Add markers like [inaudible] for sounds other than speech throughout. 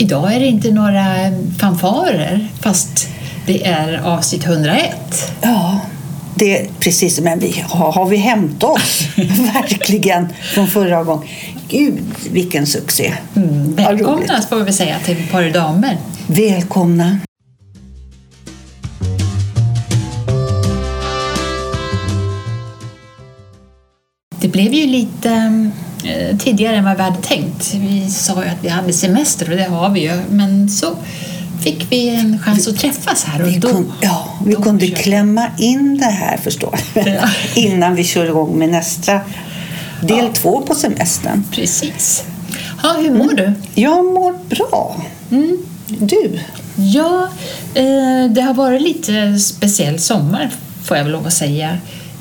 Idag är det inte några fanfarer fast det är avsnitt 101. Ja, det är precis. Men vi, har, har vi hämtat oss [laughs] verkligen från förra gången? Gud, vilken succé! Mm, välkomna får vi säga till Par damer. Välkomna! Det blev ju lite eh, tidigare än vad vi hade tänkt. Vi sa ju att vi hade semester och det har vi ju. Men så fick vi en chans att träffas här och Vi, då... kun, ja, vi då kunde vi. klämma in det här förstår. Ja. [laughs] innan vi kör igång med nästa del Ja. två på semestern. Precis. Ja, hur mår du? Jag mår bra. Mm. Du? Ja, eh, det har varit lite speciell sommar får jag väl lov att säga.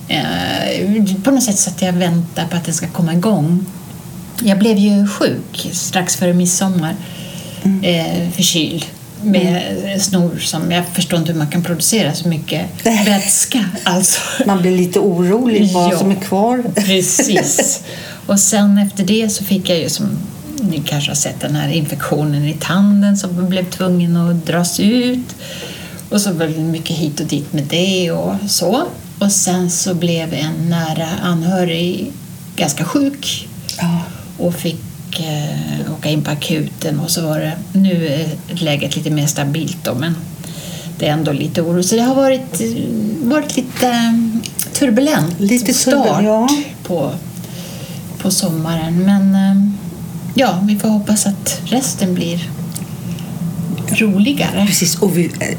Eh, på något sätt så att jag väntar på att den ska komma igång. Jag blev ju sjuk strax före midsommar, eh, förkyld med snor som jag förstår inte hur man kan producera så mycket vätska. Alltså. Man blir lite orolig vad Ja. som är kvar. Precis. [laughs] Och sen efter det så fick jag ju som ni kanske har sett den här infektionen i tanden som blev tvungen att dras ut. Och så var det mycket hit och dit med det och så. Och sen så blev en nära anhörig ganska sjuk Ja. och fick eh, åka in på akuten och så var det, nu är läget lite mer stabilt då men det är ändå lite oro. Så det har varit, varit lite eh, turbulent Lite start turbulent, ja. på, på sommaren. Men eh, ja, vi får hoppas att resten blir roligare. Precis, och vi eh,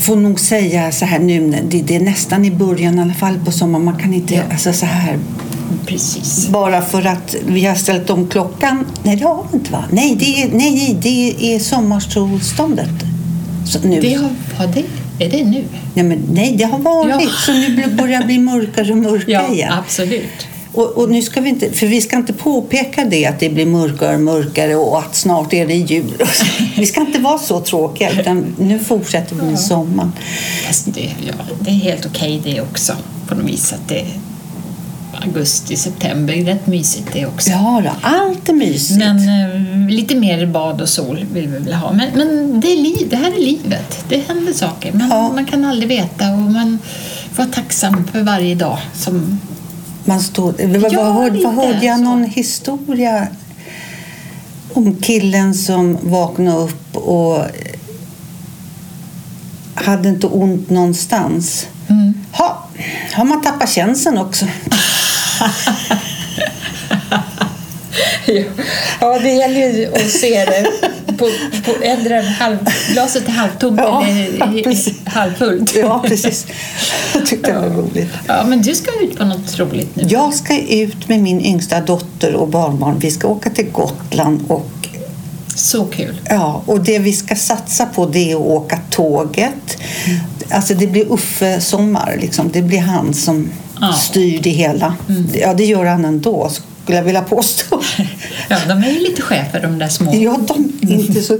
får nog säga så här nu, det, det är nästan i början i alla fall på sommaren. Man kan inte, Ja. alltså så här, Precis. bara för att vi har ställt om klockan. Nej, det har vi inte va? Nej, det är, nej, det är sommarsolståndet. Nu. Det har, har det, är det nu? nej, men, nej, det har varit. Ja. Så nu börjar det bli mörkare och mörkare Ja, igen. absolut. Och, och nu ska vi inte, för vi ska inte påpeka det att det blir mörkare och mörkare och att snart är det jul. [laughs] Vi ska inte vara så tråkiga utan nu fortsätter vi med sommaren. Det, ja, det är helt okej det också på något vis. Att det augusti, september är rätt mysigt det också. Ja, då, allt är mysigt. Men eh, lite mer bad och sol vill vi väl ha. Men, men det, är det här är livet. Det händer saker. Men Ja. man kan aldrig veta och man får vara tacksam för varje dag. Som, Man står, vad, Ja, hörde, vad hörde jag så. någon historia om killen som vaknade upp och hade inte ont någonstans. mm. Ha, har man tappat känseln också? [laughs] Ja, det gäller ju att se det på, på ändra halv, glaset är halvtomt Ja, eller precis. halvfullt. Ja, precis. Jag tyckte det var roligt. Ja, men du ska ut på något roligt nu. Jag ska ut med min yngsta dotter och barnbarn. Vi ska åka till Gotland och Så kul. Ja, och det vi ska satsa på det är att åka tåget. Alltså det blir Uffe-sommar. Liksom. Det blir han som Ja. styr det hela. Ja, det gör han ändå, skulle jag vilja påstå. [laughs] Ja, de är ju lite chefer de där små. ja, de inte så...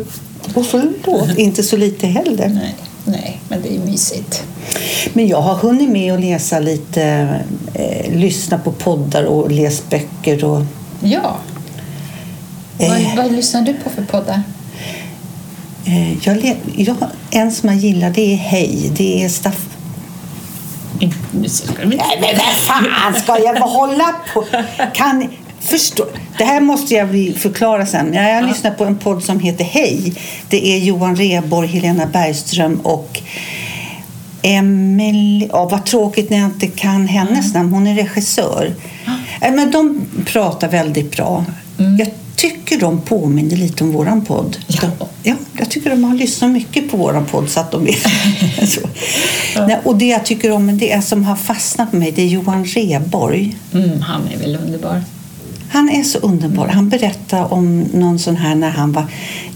Och förlåt, [laughs] inte så lite heller. Nej, nej, men det är mysigt. Men jag har hunnit med att läsa lite, eh, lyssna på poddar och läsa böcker. Och, Ja. eh, Vad, vad lyssnar du på för poddar? eh, jag, jag, en som jag gillar det är Hej. Det är Staff... Nu ska vi inte... Nej, men vad fan ska jag hålla på? Kan förstå? Det här måste jag förklara sen. Jag har lyssnat på en podd som heter Hej. Det är Johan Rheborg, Helena Bergström och Emelie... Ja, vad tråkigt när jag inte kan hennes namn. Hon är regissör. Men de pratar väldigt bra. Jag tycker de påminner lite om våran podd. Ja. De, ja, jag tycker de har lyssnat mycket på våran podd så att de vet. [laughs] så. Nej, och det jag tycker om, det är som har fastnat med mig, det är Johan Rheborg. Mm, han är väl underbar. Han är så underbar. Han berättar om någon sån här när han var...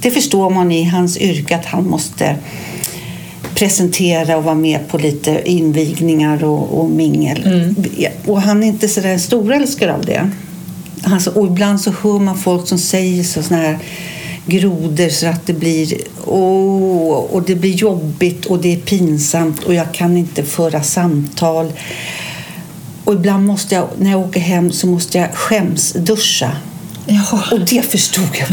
Det förstår man i hans yrke att han måste presentera och vara med på lite invigningar och, och mingel. Ja, Och han är inte så där storälskare av det. Alltså, och ibland så hör man folk som säger så såna här grodor så att det blir åh, och det blir jobbigt och det är pinsamt och jag kan inte föra samtal. Och ibland måste jag, när jag åker hem så måste jag skämsduscha. Ja. Och det förstod jag.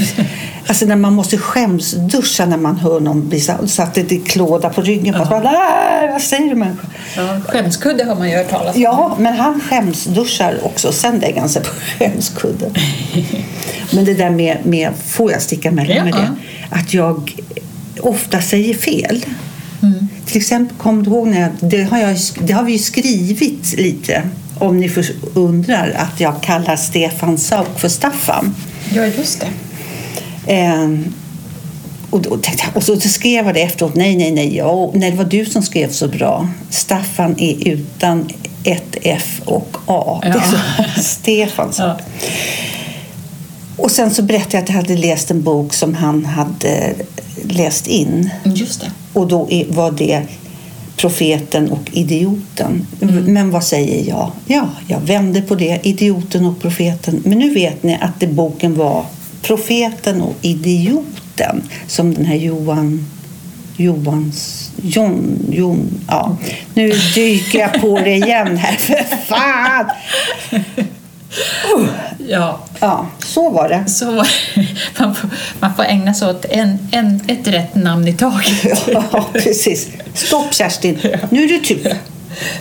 Alltså när man måste skämsduscha när man hör någon bli så- så att det är klåda på ryggen. Ja. Bara, "Nej, vad säger du människa? Ja, skämskudde har man ju hört talas om. Ja, men han skämsduschar också. Sen lägger han sig på [laughs] skämskudden. Men det där med, med får jag sticka emellan med Ja. det? Att jag ofta säger fel. Mm. Till exempel, kom du ihåg när jag, det, har jag, det har vi ju skrivit lite om ni undrar att jag kallar Stefan Sauk för Staffan. Ja, just det. Ehm, och, jag, och så skrev jag det efteråt. Nej, nej, nej. Ja, nej, det var du som skrev så bra. Staffan är utan ett F och A. Så, [laughs] Stefan sa. Ja. Och sen så berättade jag att jag hade läst en bok som han hade läst in. Just det. Och då var det Profeten och idioten. Mm. Men vad säger jag? Ja, jag vände på det. Idioten och profeten. Men nu vet ni att det boken var Profeten och idioten. Som den här Johan... Johans... John... Jon, ja. Nu dyker jag på det igen här. För fan! [laughs] Ja, Ja, så var det. så man får, man får ägna sig åt en, en, ett rätt namn i taget. [laughs] Ja, precis. Stopp Kerstin. Nu är det tur.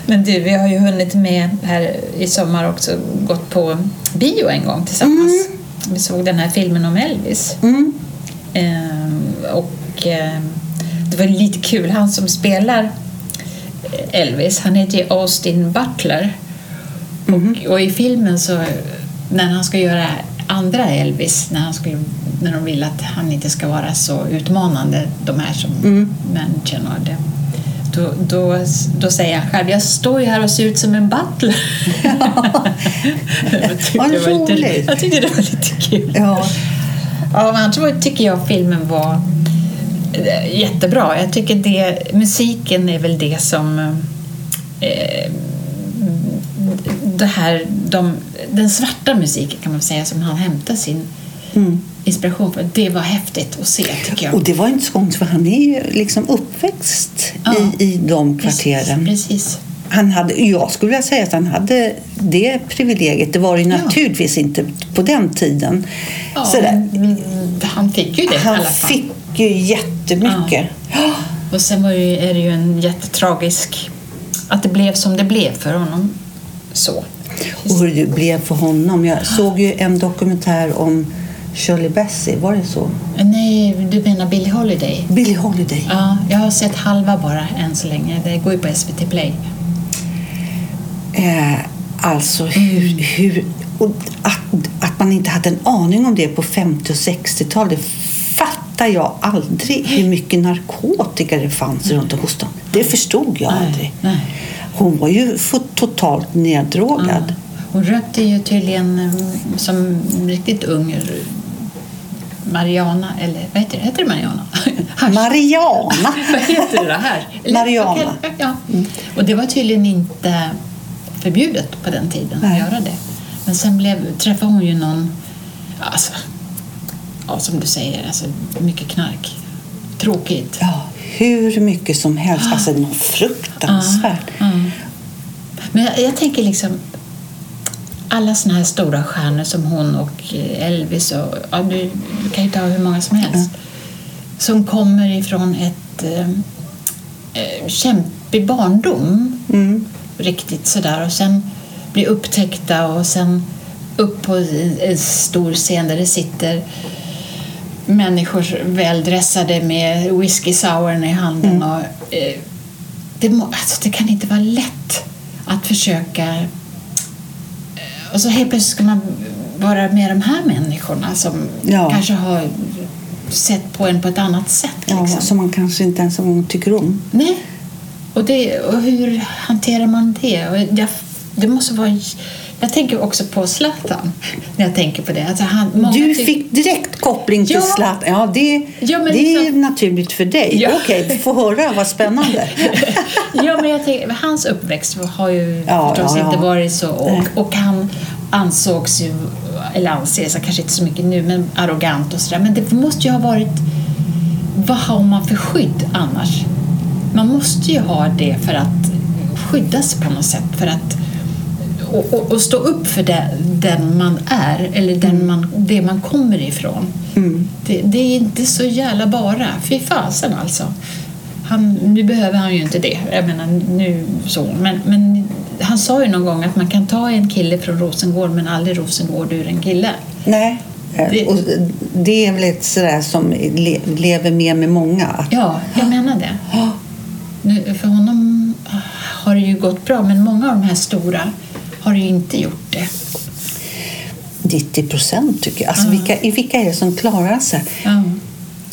Men du, vi har ju hunnit med här i sommar också gått på bio en gång tillsammans. Vi såg den här filmen om Elvis. Mm. Ehm, och ehm, det var lite kul, han som spelar Elvis, han heter Austin Butler. Och, och i filmen så, när han ska göra andra Elvis, när, han skulle, när de vill att han inte ska vara så utmanande, de här som människorna och det. Då, då, då säger han själv, jag står ju här och ser ut som en butler. [laughs] jag, tyckte det var lite, jag tyckte det var lite kul. Ja. Ja, men annars tycker jag filmen var eh, jättebra. Jag tycker det, musiken är väl det som... Eh, det här, de, den svarta musiken kan man säga som han hämtar sin inspiration från. Det var häftigt att se tycker jag. Och det var inte så konstigt för han är ju liksom uppväxt Ja. i, i de kvarteren. Precis, precis. Han hade, jag skulle vilja säga att han hade det privilegiet. Det var det ju Ja. naturligtvis inte på den tiden. Ja, Sådär. mm, han fick ju det i Han alla fall. fick ju jättemycket. Och sen var det ju, är det ju en jättetragisk... Att det blev som det blev för honom. Så. Och hur det blev för honom. Jag såg ju en dokumentär om Shirley Bassey, var det så? Nej, du menar Billie Holiday? Billie Holiday. Ja, jag har sett halva bara än så länge. Det går ju på SVT Play. Eh, alltså hur... hur och att, att man inte hade en aning om det på 50 och 60-talet fattar jag aldrig hur mycket narkotika det fanns runt hos dem. Det förstod jag aldrig. nej. Hon var ju totalt neddrogad. Hon rökte ju tydligen eh, som riktigt ung r- Mariana, eller vad heter det? Heter det Mariana? [laughs] Hasch. Mariana! vad heter det här? [laughs] Mariana. Ja. Och det var tydligen inte förbjudet på den tiden Nej. att göra det. Men sen blev, träffade hon ju någon, alltså, ja, som du säger, alltså, mycket knark. Tråkigt. Ja, hur mycket som helst. Alltså något fruktansvärt. Ja. Men jag, jag tänker liksom alla såna här stora stjärnor som hon och eh, Elvis och ja, du, du kan ju ta hur många som helst som kommer ifrån ett eh, eh, kämpig barndom Mm. Riktigt sådär och sen blir upptäckta och sen upp på en stor scen där det sitter människor väldressade med whisky sourn i handen. Och, eh, det, må, alltså, det kan inte vara lätt att försöka... eh, Och så helt plötsligt ska man vara med de här människorna som Ja. kanske har sett på en på ett annat sätt. Ja, liksom. som man kanske inte ens en gång tycker om. Nej. Och, det, och hur hanterar man det? Och jag, det måste vara... Jag tänker också på Zlatan när jag tänker på det. Alltså han, Du fick direkt koppling till Ja. Zlatan. Ja, det, Ja, det är liksom- naturligt för dig. Ja. Okej, få höra. Vad spännande. [laughs] ja, men jag tänker, hans uppväxt har ju Ja, förstås ja, inte varit så. Och, och han ansågs ju, eller anses, kanske inte så mycket nu, men arrogant och sådär. Men det måste ju ha varit... Vad har man för skydd annars? Man måste ju ha det för att skydda sig på något sätt. För att och, och, och stå upp för det, den man är eller den man, det man kommer ifrån. Det, det är inte så jävla bara. Fy fasen alltså. Han, nu behöver han ju inte det. Jag menar, nu så. Men, men han sa ju någon gång att man kan ta en kille från Rosengård men aldrig Rosengård ur en kille. Nej. Eh, Det- Och det är väl ett sådär som le- lever med med många. Ja, jag menar det. Nu, för honom har det ju gått bra men många av de här stora har ju inte gjort det. 90 procent tycker jag. Alltså, vilka, vilka är det som klarar sig? Ja.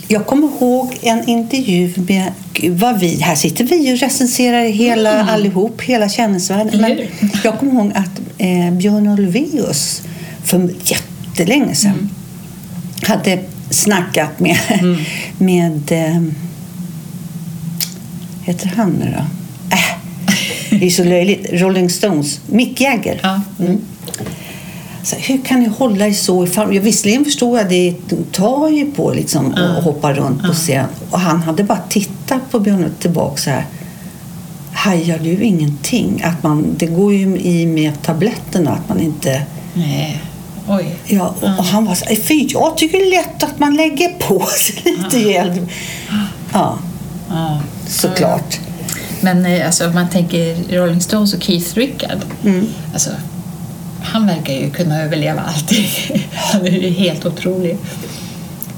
Jag kommer ihåg en intervju med... Vad vi, här sitter vi och recenserar hela, allihop, hela kändisvärlden. Men [laughs] jag kommer ihåg att eh, Björn Ulvaeus för jättelänge sedan hade snackat med, [laughs] med eh, heter han nu då? Äh, det är så löjligt. Rolling Stones. Mick Jagger. Ja. Mm. Så, hur kan ni hålla er så i? Jag visserligen förstår jag det tar ju på liksom att hoppa runt på scen. Och han hade bara tittat på Björn tillbaka så här. Hajar du ingenting? Att man, det går ju i med tabletterna att man inte... Nej. Oj. Ja, och, och han var så här, för jag tycker det är lätt att man lägger på sig lite hjälp. Ja, Ja. såklart. Men eh, alltså, om man tänker Rolling Stones och Keith Richard. Alltså, han verkar ju kunna överleva allting. [laughs] Han är ju helt otrolig.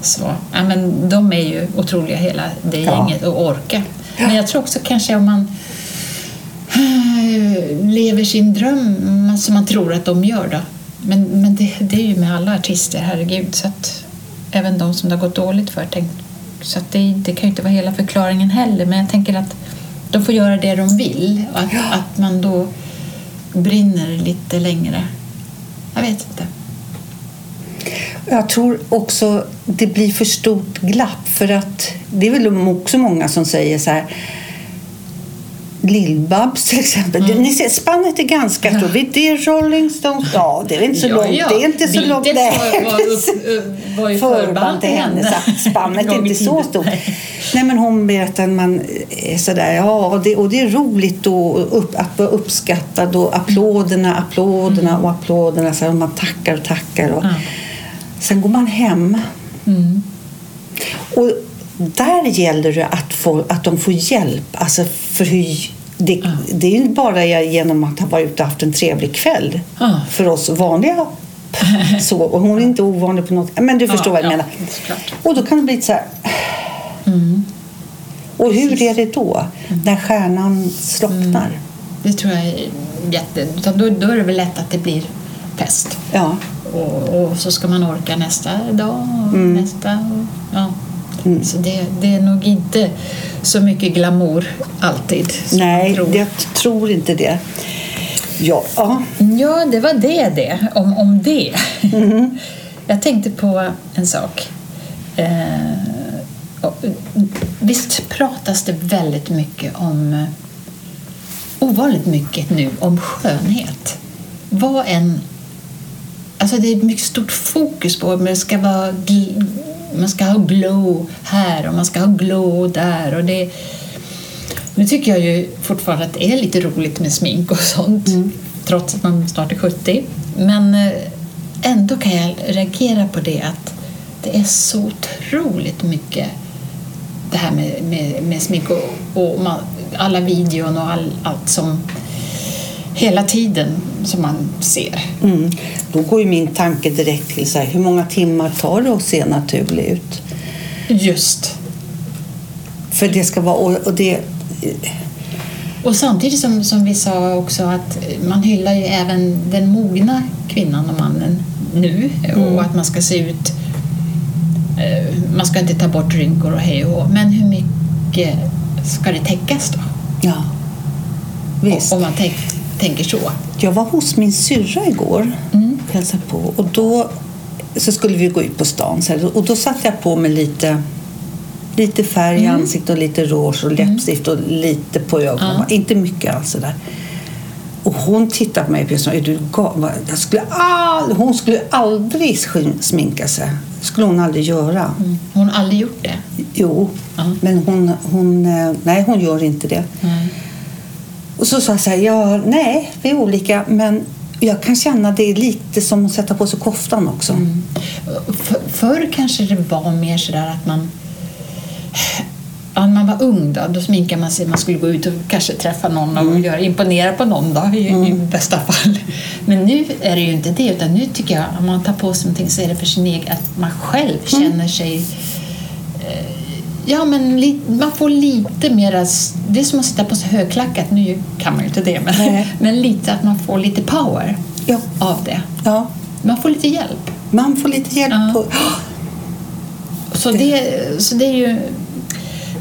Så, ja, men de är ju otroliga hela det Ja. gänget och orka. Men jag tror också kanske om man eh, lever sin dröm som man tror att de gör då. Men, men det, det är ju med alla artister, herregud. Så att även de som det har gått dåligt för. Tänk, så det, det kan ju inte vara hela förklaringen heller. Men jag tänker att de får göra det de vill och att, att man då brinner lite längre. Jag vet inte. Jag tror också det blir för stort glapp för att det är väl också många som säger så här Lill-Babs till exempel. Mm. Ni ser, spannet är ganska stort. Det är Rolling Stones. Ja, det är inte så långt. Det är inte så långt. Beatles Nej. var, var, upp, var ju Förband till henne. Så spannet [laughs] är inte så stort. Nej. Men hon berättar att man är sådär, ja, och det, och det är roligt och upp, att vara uppskattad och applåderna, applåderna och applåderna. Så man tackar och tackar. Och, Ja. Sen går man hem. Mm. Och där gäller det att, få, att de får hjälp. Alltså för hur, det, det är bara genom att ha varit ute och haft en trevlig kväll Ja. för oss vanliga. [laughs] Så, och hon är inte ovanlig på något. Men du förstår Ja, vad jag ja, menar. såklart. Och då kan det bli så här. Mm. Och hur är det då? När stjärnan slocknar? Det tror jag är jätte... Då, då är det väl lätt att det blir fest. Ja. Och, och så ska man orka nästa dag och Mm. nästa. Och, ja. Så det, det är nog inte så mycket glamour alltid. Nej, tror. jag tror inte det. Ja, ja. Ja, det var det det, om, om det. Mm-hmm. [laughs] Jag tänkte på en sak. Eh, visst pratas det väldigt mycket om, eh, ovanligt mycket nu, om skönhet. Vad en... Alltså det är mycket stort fokus på att det ska vara man ska ha glow här och man ska ha glow där. Och det, nu tycker jag ju fortfarande att det är lite roligt med smink och sånt, trots att man snart är 70. Men eh, ändå kan jag reagera på det att det är så otroligt mycket det här med, med, med smink och, och man, alla videon och all, allt som hela tiden som man ser. Mm. Då går ju min tanke direkt till så här, hur många timmar tar det att se naturlig ut? Just. För det ska vara... Och, och det, Och samtidigt som, som vi sa också att man hyllar ju även den mogna kvinnan och mannen nu och att man ska se ut eh, man ska inte ta bort rynkor och hej och. Men hur mycket ska det täckas då? ja, visst. Om man tänk, tänker så. Jag var hos min syrra igår Mm. hälsade på. Och då så skulle vi gå ut på stan. Och då satte jag på mig lite, lite färg i Mm. ansiktet och lite rouge och läppstift och lite på ögonen. Inte mycket alls sådär. Och hon tittade på mig och sa, är du galen? Jag skulle all, hon skulle aldrig sminka sig. skulle hon aldrig göra. Mm. Hon har aldrig gjort det. Jo, Ja. men hon, hon, eh, nej, hon gör inte det. Nej. Och så sa jag så här, ja, nej, vi är olika, men Jag kan känna det är lite som att sätta på sig koftan också. Mm. För, förr kanske det var mer sådär att man Ja, när man var ung då, då sminkade man sig. Man skulle gå ut och kanske träffa någon och Mm. göra, imponera på någon då, i, i bästa fall. Men nu är det ju inte det, utan nu tycker jag om man tar på sig någonting så är det för sin egen, att man själv Mm. känner sig Ja, men man får lite mera... Det är som att sätta på högklackat. Nu kan man ju inte det, men, Nej. [laughs] men lite att man får lite power Ja. av det. ja. Man får lite hjälp. Man får lite hjälp. Ja. På, [gasps] Så det, så det är ju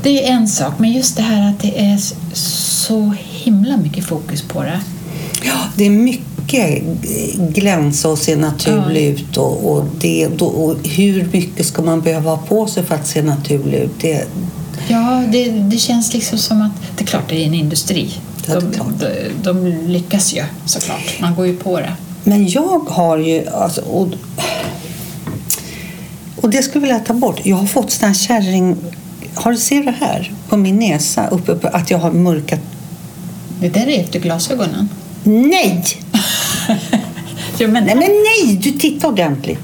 det är en sak, men just det här att det är så himla mycket fokus på det. ja, det är mycket glänsa och se naturlig ut. Och, och, det, då, och hur mycket ska man behöva ha på sig för att se naturlig ut? Det, Ja, det, det känns liksom som att det är klart det är en industri. Ja, är De, de, de lyckas ju såklart. Man går ju på det. Men jag har ju... Alltså, och, och det skulle jag vilja ta bort. Jag har fått sån här kärring... Har du ser det här på min näsa? Uppe på, att jag har mörka... Det där är efter glasögonen. Nej! Jo, men, Nej, men nej! Du tittar ordentligt.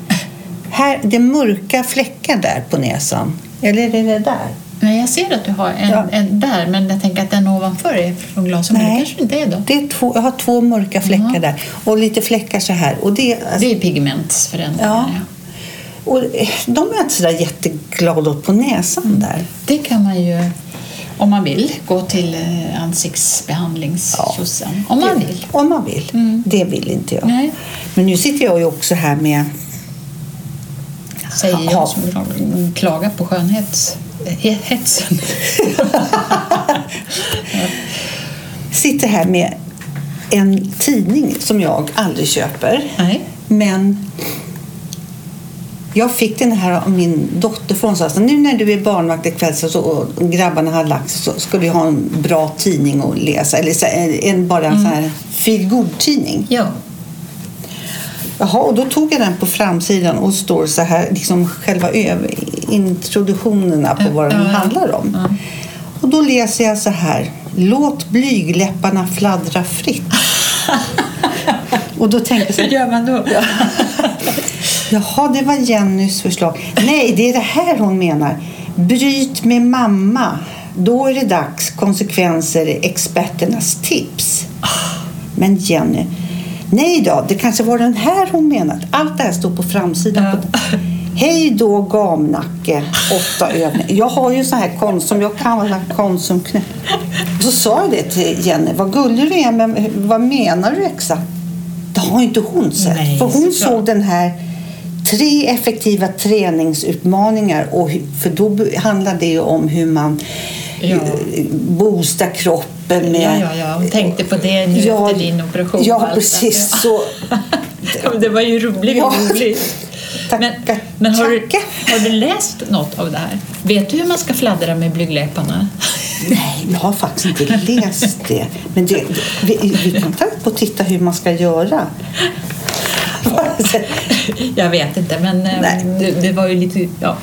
Här, det är mörka fläckar där på näsan. Eller är det där? Nej, jag ser att du har en, Ja. en där, men jag tänker att den ovanför är från glasögonen. Det kanske inte är då. Det är två, jag har två mörka fläckar Mhm. där. Och lite fläckar så här. Och det, alltså, Det är pigmentsförändringar. Ja. Ja. och eh, de är jag inte så där jätteglad åt på näsan där. Det kan man ju, om man vill, gå till eh, ansiktsbehandlingstjosan. Om man vill. Om man vill. Mm. Det vill inte jag. Nej. Men nu sitter jag ju också här med... Säger Ja. jag som klagar på skönhetshetsen. [laughs] Sitter här med en tidning som jag aldrig köper. Nej. Men jag fick den här av min dotter från så nu när du är barnvakt ikväll så, och grabbarna har lagt så skulle jag ha en bra tidning att läsa. Eller så, en, bara en sån här feel tidning Ja. Jaha, och då tog jag den på framsidan och står så här, liksom själva introduktionerna på vad den handlar om. Och då läser jag så här, låt blygläpparna fladdra fritt. [laughs] och då tänker jag så Hur här, gör man då? [laughs] jaha, det var Jennys förslag. Nej, det är det här hon menar. Bryt med mamma. Då är det dags. Konsekvenser experternas tips. Men Jenny, nej då, det kanske var den här hon menat. Allt det här står på framsidan. Ja. Hej då gamnacke, åtta övningar. Jag har ju så här Konsum, jag kan vara Konsumknäpp. Så sa jag det till Jenny, vad gullig du är, men vad menar du exakt? Det har inte hon sett. Nej, för hon såg den här tre effektiva träningsutmaningar. Och, för då handlar det om hur man Ja. eh, boostar kroppen med... Ja, ja, ja. Hon tänkte på det nu Ja, efter din operation. Ja, allt precis. det. Så, [laughs] Ja, det var ju roligt. Ja. roligt. Men, men har, du, har du läst något av det här? Vet du hur man ska fladdra med blygdläpparna? [laughs] nej, jag har faktiskt inte läst det. Men det, vi, vi kan ta upp och titta hur man ska göra. [laughs] Jag vet inte, men eh, det, det var ju lite ja,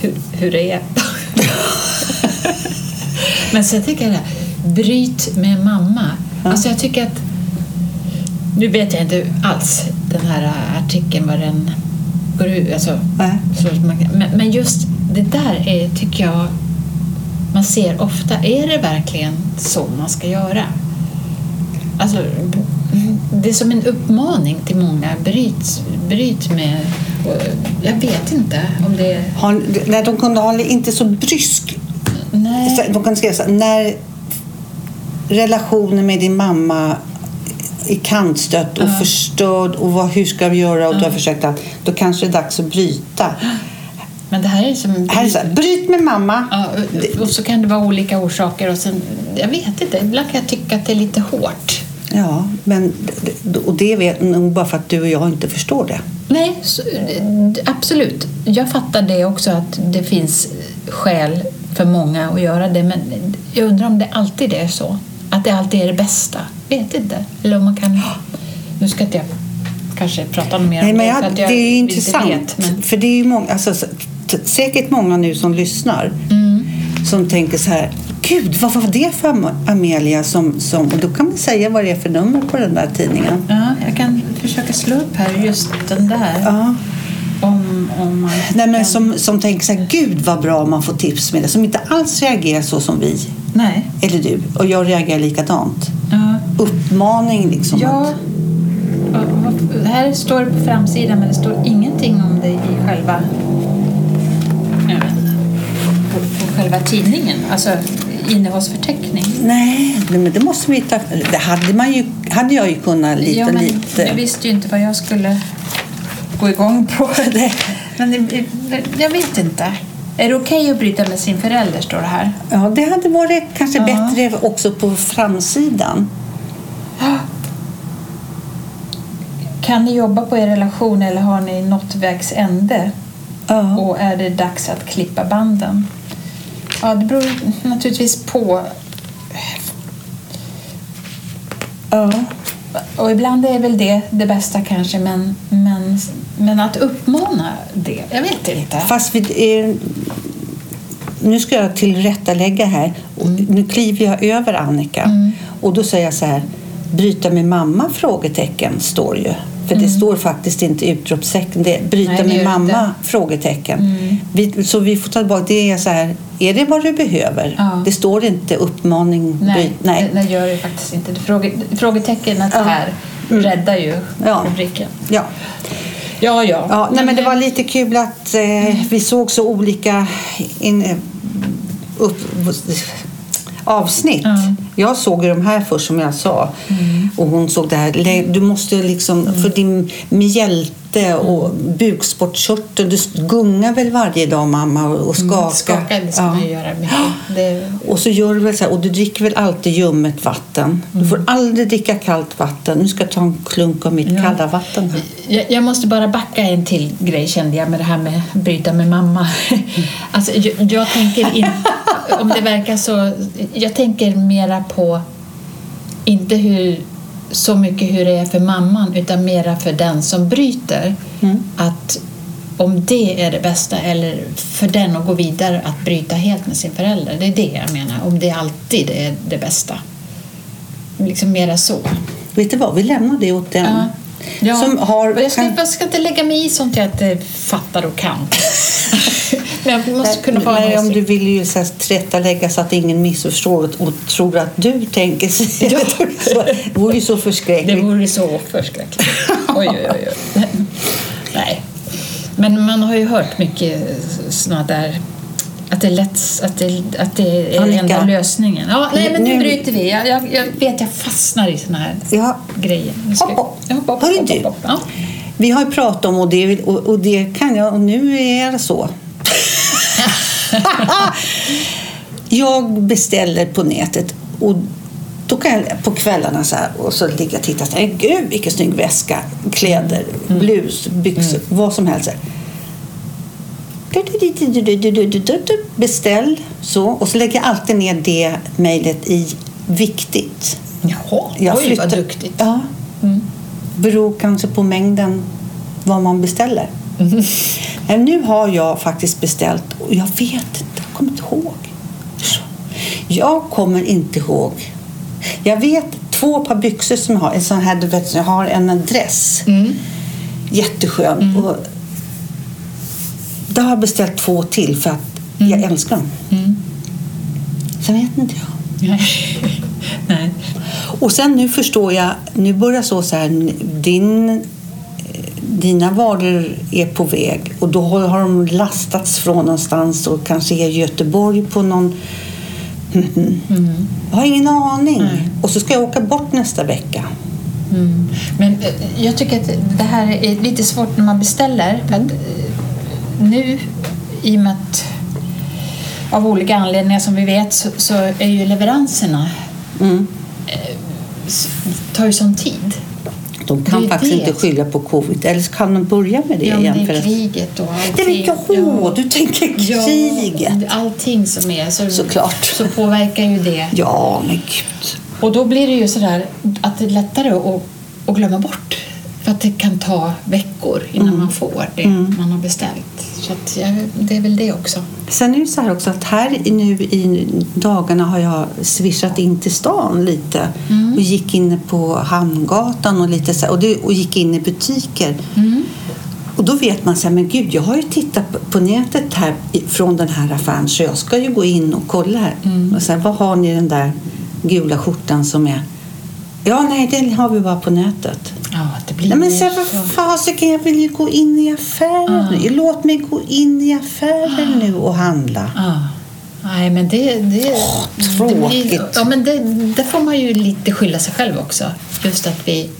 hur, hur det är. [laughs] men sen tycker jag det här, bryt med mamma. Alltså jag tycker att, nu vet jag inte alls den här artikeln vad den går ut, alltså, man, men, men just det där är, tycker jag man ser ofta, är det verkligen så man ska göra? Alltså, det är som en uppmaning till många. Bryt, bryt med... och Jag vet inte om det... Har, nej, de kunde ha inte så brysk. Nej. De kan skriva så här, när relationen med din mamma är kantstött och Ja. förstörd och vad, hur ska vi göra och du har försökt att då kanske det är dags att bryta. Men det här är som... Här är så här, bryt med mamma. Ja, och så kan det vara olika orsaker. Och sen, jag vet inte, ibland kan jag tycka att det är lite hårt. Ja, men och det vet nog bara för att du och jag inte förstår det. Nej, så, absolut. Jag fattar det också att det finns skäl för många att göra det. Men jag undrar om det alltid är så. Att det alltid är det bästa. Vet inte. Eller om man kan... Nu ska inte jag kanske prata mer Nej, om det. jag, att det jag är intressant. Vet, men, För det är ju många, alltså, säkert många nu som lyssnar mm, som tänker så här Gud, vad var det för Am- Amelia som, som... Och då kan man säga vad det är för nummer på den där tidningen. ja, jag kan försöka slå upp här just den där. Ja. Om, om man Nej, men som, som tänker så här, gud vad bra om man får tips med det. Som inte alls reagerar så som vi, Nej. eller du. Och jag reagerar likadant. Ja. Uppmaning liksom. Ja. Att, Och- Här står det på framsidan men det står ingenting om det i själva på själva tidningen, alltså innehållsförteckning. nej, men det måste vi ta. Det hade, man ju, hade jag ju kunnat lite, ja, men lite. Jag visste ju inte vad jag skulle gå igång på. [laughs] Det. Men jag vet inte. Är det okej att bryta med sin förälder, står det här. Ja, det hade varit kanske Ja. bättre också på framsidan. [gasps] Kan ni jobba på er relation eller har ni nått vägs ände? Ja. Och är det dags att klippa banden? Ja, det beror naturligtvis på. Ja. Och ibland är väl det det bästa kanske, men, men, men att uppmana det, jag vet inte. Fast vi, eh, nu ska jag tillrättalägga här. Och Nu kliver jag över Annika. Mm. Och då säger jag så här. Bryta med mamma? Frågetecken står ju. För det står faktiskt inte utropstecken. Det är bryta Mm. Nej, det med gör det mamma? inte. Mm. Frågetecken. Vi, så vi får ta tillbaka. Det är så här. Är det vad du behöver? Ja. Det står inte uppmaning. Nej, bryt- nej. Det, det gör det faktiskt inte. Det Fråge, frågetecknet Ja. här räddar ju Ja. rubriken. Ja. Ja, ja. Ja, nej, men det var lite kul att eh, vi såg så olika in, upp, avsnitt. Ja. Jag såg de här först som jag sa. Och hon såg det här. Du måste liksom, för din mjälte och bukspottkörteln. Du gungar väl varje dag mamma och, och skakar. Skaka, det ska Ja. man göra mycket. Det, Och så gör du väl så här, och du dricker väl alltid ljummet vatten. Du får aldrig dricka kallt vatten. Nu ska jag ta en klunk av mitt Ja. kalla vatten. Här. Jag, jag måste bara backa en till grej kände jag med det här med bryta med mamma. Alltså, jag, jag tänker in, [laughs] om det verkar så, jag tänker mera på inte hur, så mycket hur det är för mamman utan mera för den som bryter. Att om det är det bästa eller för den att gå vidare att bryta helt med sin förälder. Det är det jag menar. Om det alltid är det bästa. Liksom mera så. Vet du vad, vi lämnar det åt den. Ja. Ja. Som har... jag, ska, jag ska inte lägga mig i sånt jag inte fattar och kan. [laughs] Men jag måste kunna ha Nej, om du vill ju så tillrättalägga så att ingen missförstår och, tror att du tänker sig. Ja. [laughs] det vore ju så Det förskräckligt. vore så förskräckligt. Oj, oj, oj. oj. [laughs] Nej. Men man har ju hört mycket såna där att det är lätt, att det, att det är Annika. enda lösningen. Ja, nej, men nu Nu- bryter vi. Jag, jag, jag vet, jag fastnar i såna här Ja, grejer. Ska Hopp, hopp. jag- hopp, hopp, Hörru hopp, hopp, hopp. Ja. vi har ju pratat om och det, och, och det kan jag och nu är det så. [laughs] jag beställer på nätet och då kan jag på kvällarna så här och så ligger jag och tittar så här, gud vilken snygg väska, kläder, blus, byxor, vad som helst. Beställ så och så lägger jag alltid ner det mejlet i viktigt. Jaha, Jag oj flyttar- vad duktigt. Ja. Mm. Beror kanske på mängden vad man beställer. Mm. Men nu har jag faktiskt beställt och jag vet inte, jag kommer inte ihåg. Jag kommer inte ihåg. Jag vet två par byxor som jag har. En sån här, du vet, jag har en dress. Mm. Jätteskön. Och då har jag beställt två till för att jag älskar dem. Mm. Sen vet inte jag. Nej. [laughs] Nej. Och sen nu förstår jag, nu börjar så så här, din, dina varor är på väg och då har de lastats från någonstans och kanske är Göteborg på någon... Mm. [laughs] Jag har ingen aning. Nej. Och så ska jag åka bort nästa vecka. Mm. Men eh, jag tycker att det här är lite svårt när man beställer. För att eh, nu, i och med att av olika anledningar som vi vet så, så är ju leveranserna Mm. s- tar ju sån tid. De kan är faktiskt det. inte skylla på covid. Eller så kan de börja med det Ja, igen. det är kriget och allting. Det jag. Ja. Du tänker Ja, kriget. allting som är så, Såklart. så påverkar ju det. Ja, men gud. Och då blir det ju sådär att det är lättare att, att glömma bort För att det kan ta veckor innan man får det man har beställt. Så att, ja, det är väl det också. Sen är det så här också att här nu i dagarna har jag swishat in till stan lite och gick in på Hamngatan och lite så här, och, det, och gick in i butiker. Och då vet man så här, men gud, jag har ju tittat på, nätet här från den här affären så jag ska ju gå in och kolla här. Och så här vad har ni den där gula skjortan som är? Ja, nej, den har vi bara på nätet. Ja, det blir Nej, men så vad fasiken, jag vill ju gå in i affären. nu. Låt mig gå in i affären nu och handla. Ja. Nej, men det... det, tråkigt. Det, ja, men det, det får man ju lite skylla sig själv också. Just att vi,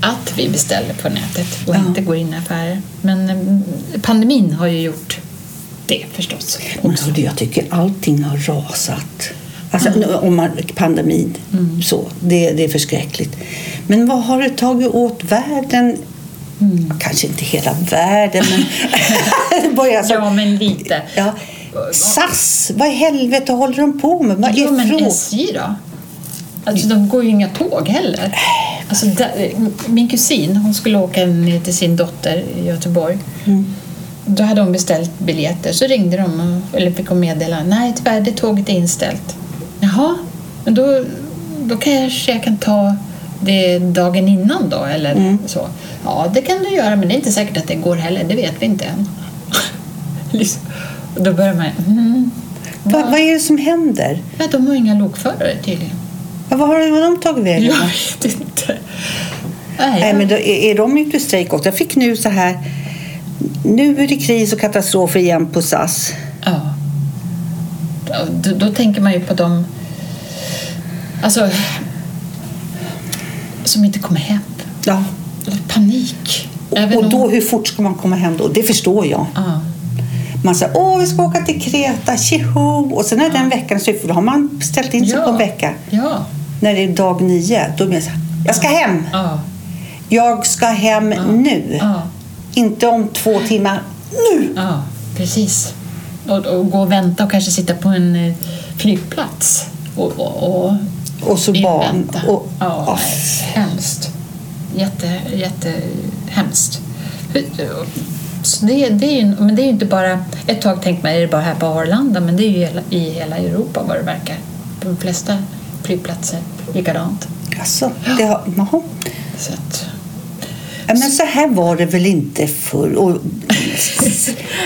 att vi beställer på nätet och Ja. inte går in i affärer. Men mm, pandemin har ju gjort det förstås. Men hördu, jag tycker allting har rasat. Alltså, nu, om man, pandemin, så, det, det är förskräckligt. Men vad har det tagit åt världen? Kanske inte hela världen, men... [laughs] [laughs] börjar så. Ja, men lite. Ja. SAS, vad i helvete håller de på med? Vad Jo, är men frå- SJ då? Alltså, de går ju inga tåg heller. Alltså, där, min kusin hon skulle åka ner till sin dotter i Göteborg. Då hade hon beställt biljetter. Så ringde de och, eller fick hon meddela nej tyvärr, det tåget är inställt. Jaha, men då, då kanske jag kan ta det dagen innan då eller så. Ja, det kan du göra men det är inte säkert att det går heller. Det vet vi inte än. [laughs] liksom. Och då börjar man mm, Vad, vad är det som händer? Ja, de har inga lokförare tydligen. Vad vad har vad har de tagit vägen? Jag vet inte. Nej, Nej, men då, är, är de ute i strejk också? Jag fick nu så här... Nu är det kris och katastrofer igen på SAS. ja. Då, då tänker man ju på dem alltså, som inte kommer hem. Ja. Panik. Även Och om- då, hur fort ska man komma hem då? Det förstår jag. Ja. Man säger åh vi ska åka till Kreta, tjoho! Och sen är den veckan slut, för då har man ställt in sig Ja. på en vecka. Ja. När det är dag nio, då blir det så här, jag ska hem! Ja. Jag ska hem nu! Inte om två timmar, nu! precis. Och, och gå och vänta och kanske sitta på en eh, flygplats och, och, och Och så barn. Och, ja, nej, hemskt. Jätte, jätte hemskt. Så det, det är ju, men det är ju inte bara... Ett tag tänkte man är det bara här på Arlanda, men det är ju hela, i hela Europa vad det verkar. På de flesta flygplatser likadant. alltså, det har, jaha. Så att, Ja, men så här var det väl inte förr? Och, [laughs]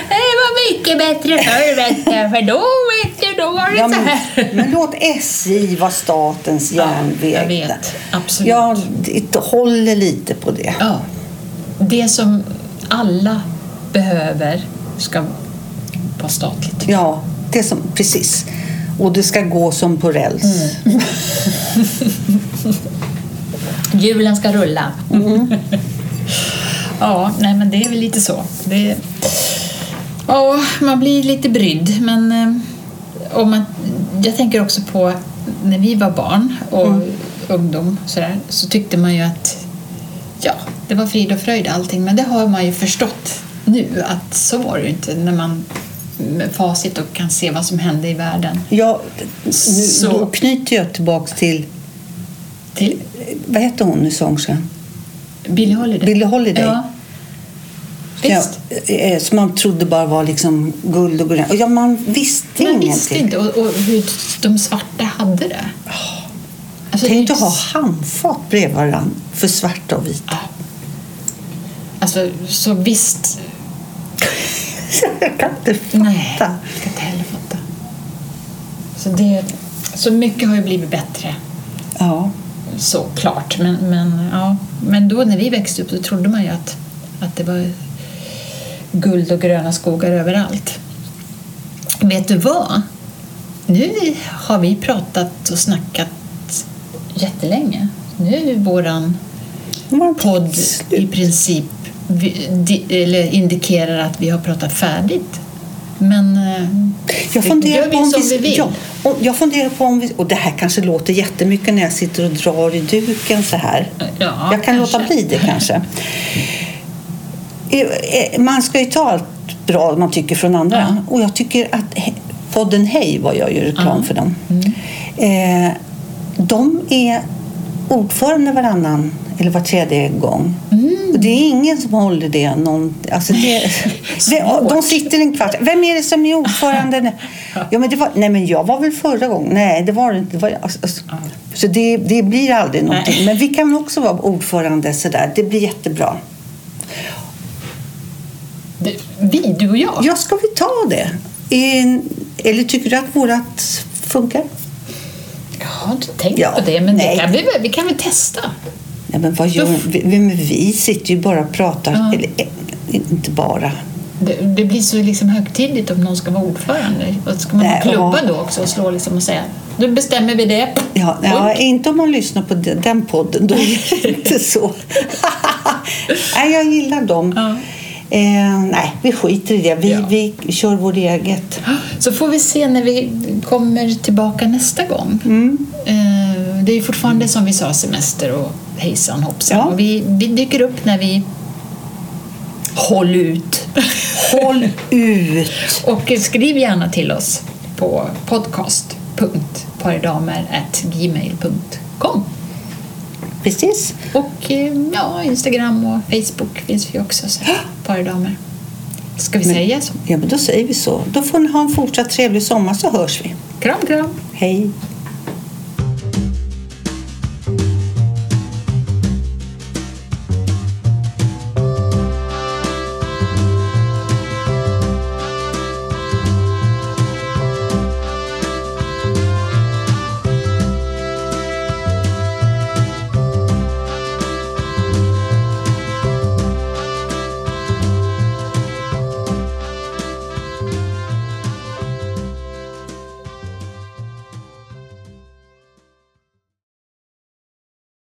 var mycket bättre förr, vet du, för då, vet du, då var det ja, så men, här. men låt SJ vara statens Ja, järnväg. jag vet. Absolut. Jag det- håller lite på det. Ja. Det som alla behöver ska vara statligt. Ja, det som, precis. Och det ska gå som på räls. Mm. Hjulen ska rulla. [laughs] ja, nej men det är väl lite så. Det, ja, man blir lite brydd. Men eh, om man, jag tänker också på när vi var barn och ungdom så, där, så tyckte man ju att ja, det var frid och fröjd allting. Men det har man ju förstått nu att så var det ju inte när man med facit och kan se vad som hände i världen. Ja, nu, Så- Då knyter jag tillbaks till, Till vad hette hon nu sångerskan? Billie Holiday. Billie Holiday. Ja. Ja, eh, som man trodde bara var liksom guld och grönt. Ja, man visste Man ingenting. visste inte och, och hur de svarta hade det. Alltså, Tänk att ha handfat bredvid varandra för svarta och vita. Ja. Alltså, så visst. Jag kan inte fatta. Nej, jag kan inte heller fatta. Så, det, så mycket har ju blivit bättre, Ja. såklart. Men, men, ja. men då när vi växte upp så trodde man ju att, att det var guld och gröna skogar överallt. Vet du vad? Nu har vi pratat och snackat jättelänge. Nu är våran podd i princip eller indikerar att vi har pratat färdigt. Men eh, Jag funderar på om vi, vi. Ja, jag funderar på om vi... Och det här kanske låter jättemycket när jag sitter och drar i duken så här. Ja, jag kan kanske. låta bli det kanske. Eh, eh, Man ska ju ta allt bra man tycker från andra. Ja. Och jag tycker att podden Hej var jag ju reklam för dem. Mm. Eh, de är ordförande varannan eller var tredje gång. Mm. Och det är ingen som håller det. Någon, alltså det, [laughs] det de sitter en kvart. Vem är det som är ordförande? nu? [laughs] ja, men det var, nej, men jag var väl förra gången. Nej, det var. Det var, alltså, alltså, så det, det blir aldrig någonting. Nej. Men vi kan också vara ordförande sådär. Det blir jättebra. Vi, du och jag? Ja, ska vi ta det? Eller tycker du att vårat funkar? Jag har inte tänkt Ja, på det, men nej. det kan vi, vi kan väl testa. Nej, men vad gör vi? vi? Men vi sitter ju bara och pratar. Ja. Eller, eh, inte bara. Det, det blir så liksom högtidligt om någon ska vara ordförande. Och ska man Nej, klubba ja. då också och slå liksom och säga nu bestämmer vi det. Ja, ja, inte om man lyssnar på den den podden. Då är det [laughs] inte så. [laughs] nej, jag gillar dem. Ja. Eh, nej, vi skiter i det. Vi, Ja. vi kör vårt eget. Så får vi se när vi kommer tillbaka nästa gång. Mm. Eh, Det är fortfarande som vi sa semester och hejsan hoppsan. Ja. Och vi, vi dyker upp när vi Håll ut! [laughs] Håll ut! Och skriv gärna till oss på podcast.pardamer.gmail.com Precis. Och eh, ja, Instagram och Facebook finns vi också. Så pardamer. Ska vi säga så? Ja, men då säger vi så. Då får ni ha en fortsatt trevlig sommar så hörs vi. Kram, kram! Hej!